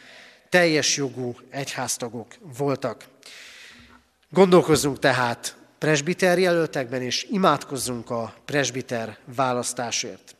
teljes jogú egyháztagok voltak. Gondolkozzunk tehát presbiter jelöltekben, és imádkozzunk a presbiter választásért.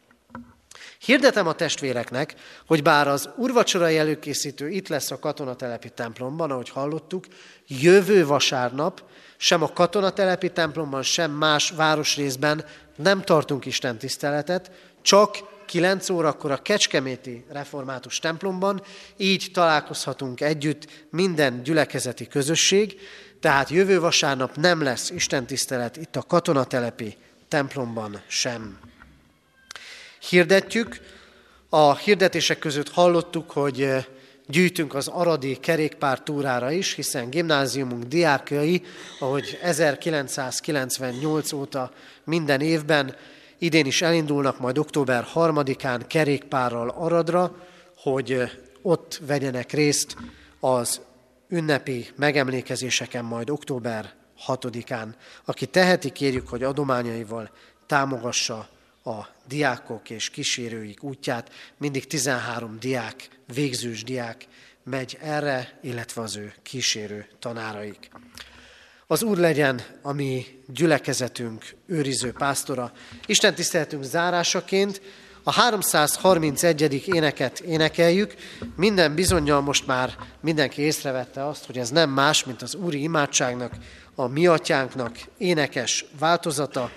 Hirdetem a testvéreknek, hogy bár az urvacsorai előkészítő itt lesz a katonatelepi templomban, ahogy hallottuk, jövő vasárnap sem a katonatelepi templomban, sem más városrészben nem tartunk Isten tiszteletet, csak 9 órakor a Kecskeméti Református templomban, így találkozhatunk együtt minden gyülekezeti közösség, tehát jövő vasárnap nem lesz Isten tisztelet itt a katonatelepi templomban sem. Hirdetjük, A hirdetések között hallottuk, hogy gyűjtünk az Aradi kerékpártúrára is, hiszen gimnáziumunk diákjai, ahogy 1998 óta minden évben, idén is elindulnak majd október 3-án kerékpárral Aradra, hogy ott vegyenek részt az ünnepi megemlékezéseken majd október 6-án. Aki teheti, kérjük, hogy adományaival támogassa a diákok és kísérőik útját. Mindig 13 diák, végzős diák megy erre, illetve az ő kísérő tanáraik. Az Úr legyen a mi gyülekezetünk őriző pásztora. Isten tiszteltünk zárásaként a 331. éneket énekeljük. Minden bizonyal most már mindenki észrevette azt, hogy ez nem más, mint az Úri imádságnak, a mi atyánknak énekes változata.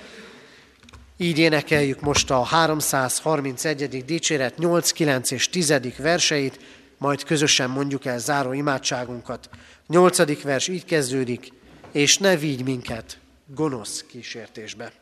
Így énekeljük most a 331. dicséret 8, 9 és 10. verseit, majd közösen mondjuk el záró imádságunkat. 8. vers így kezdődik, és ne vigy minket gonosz kísértésbe.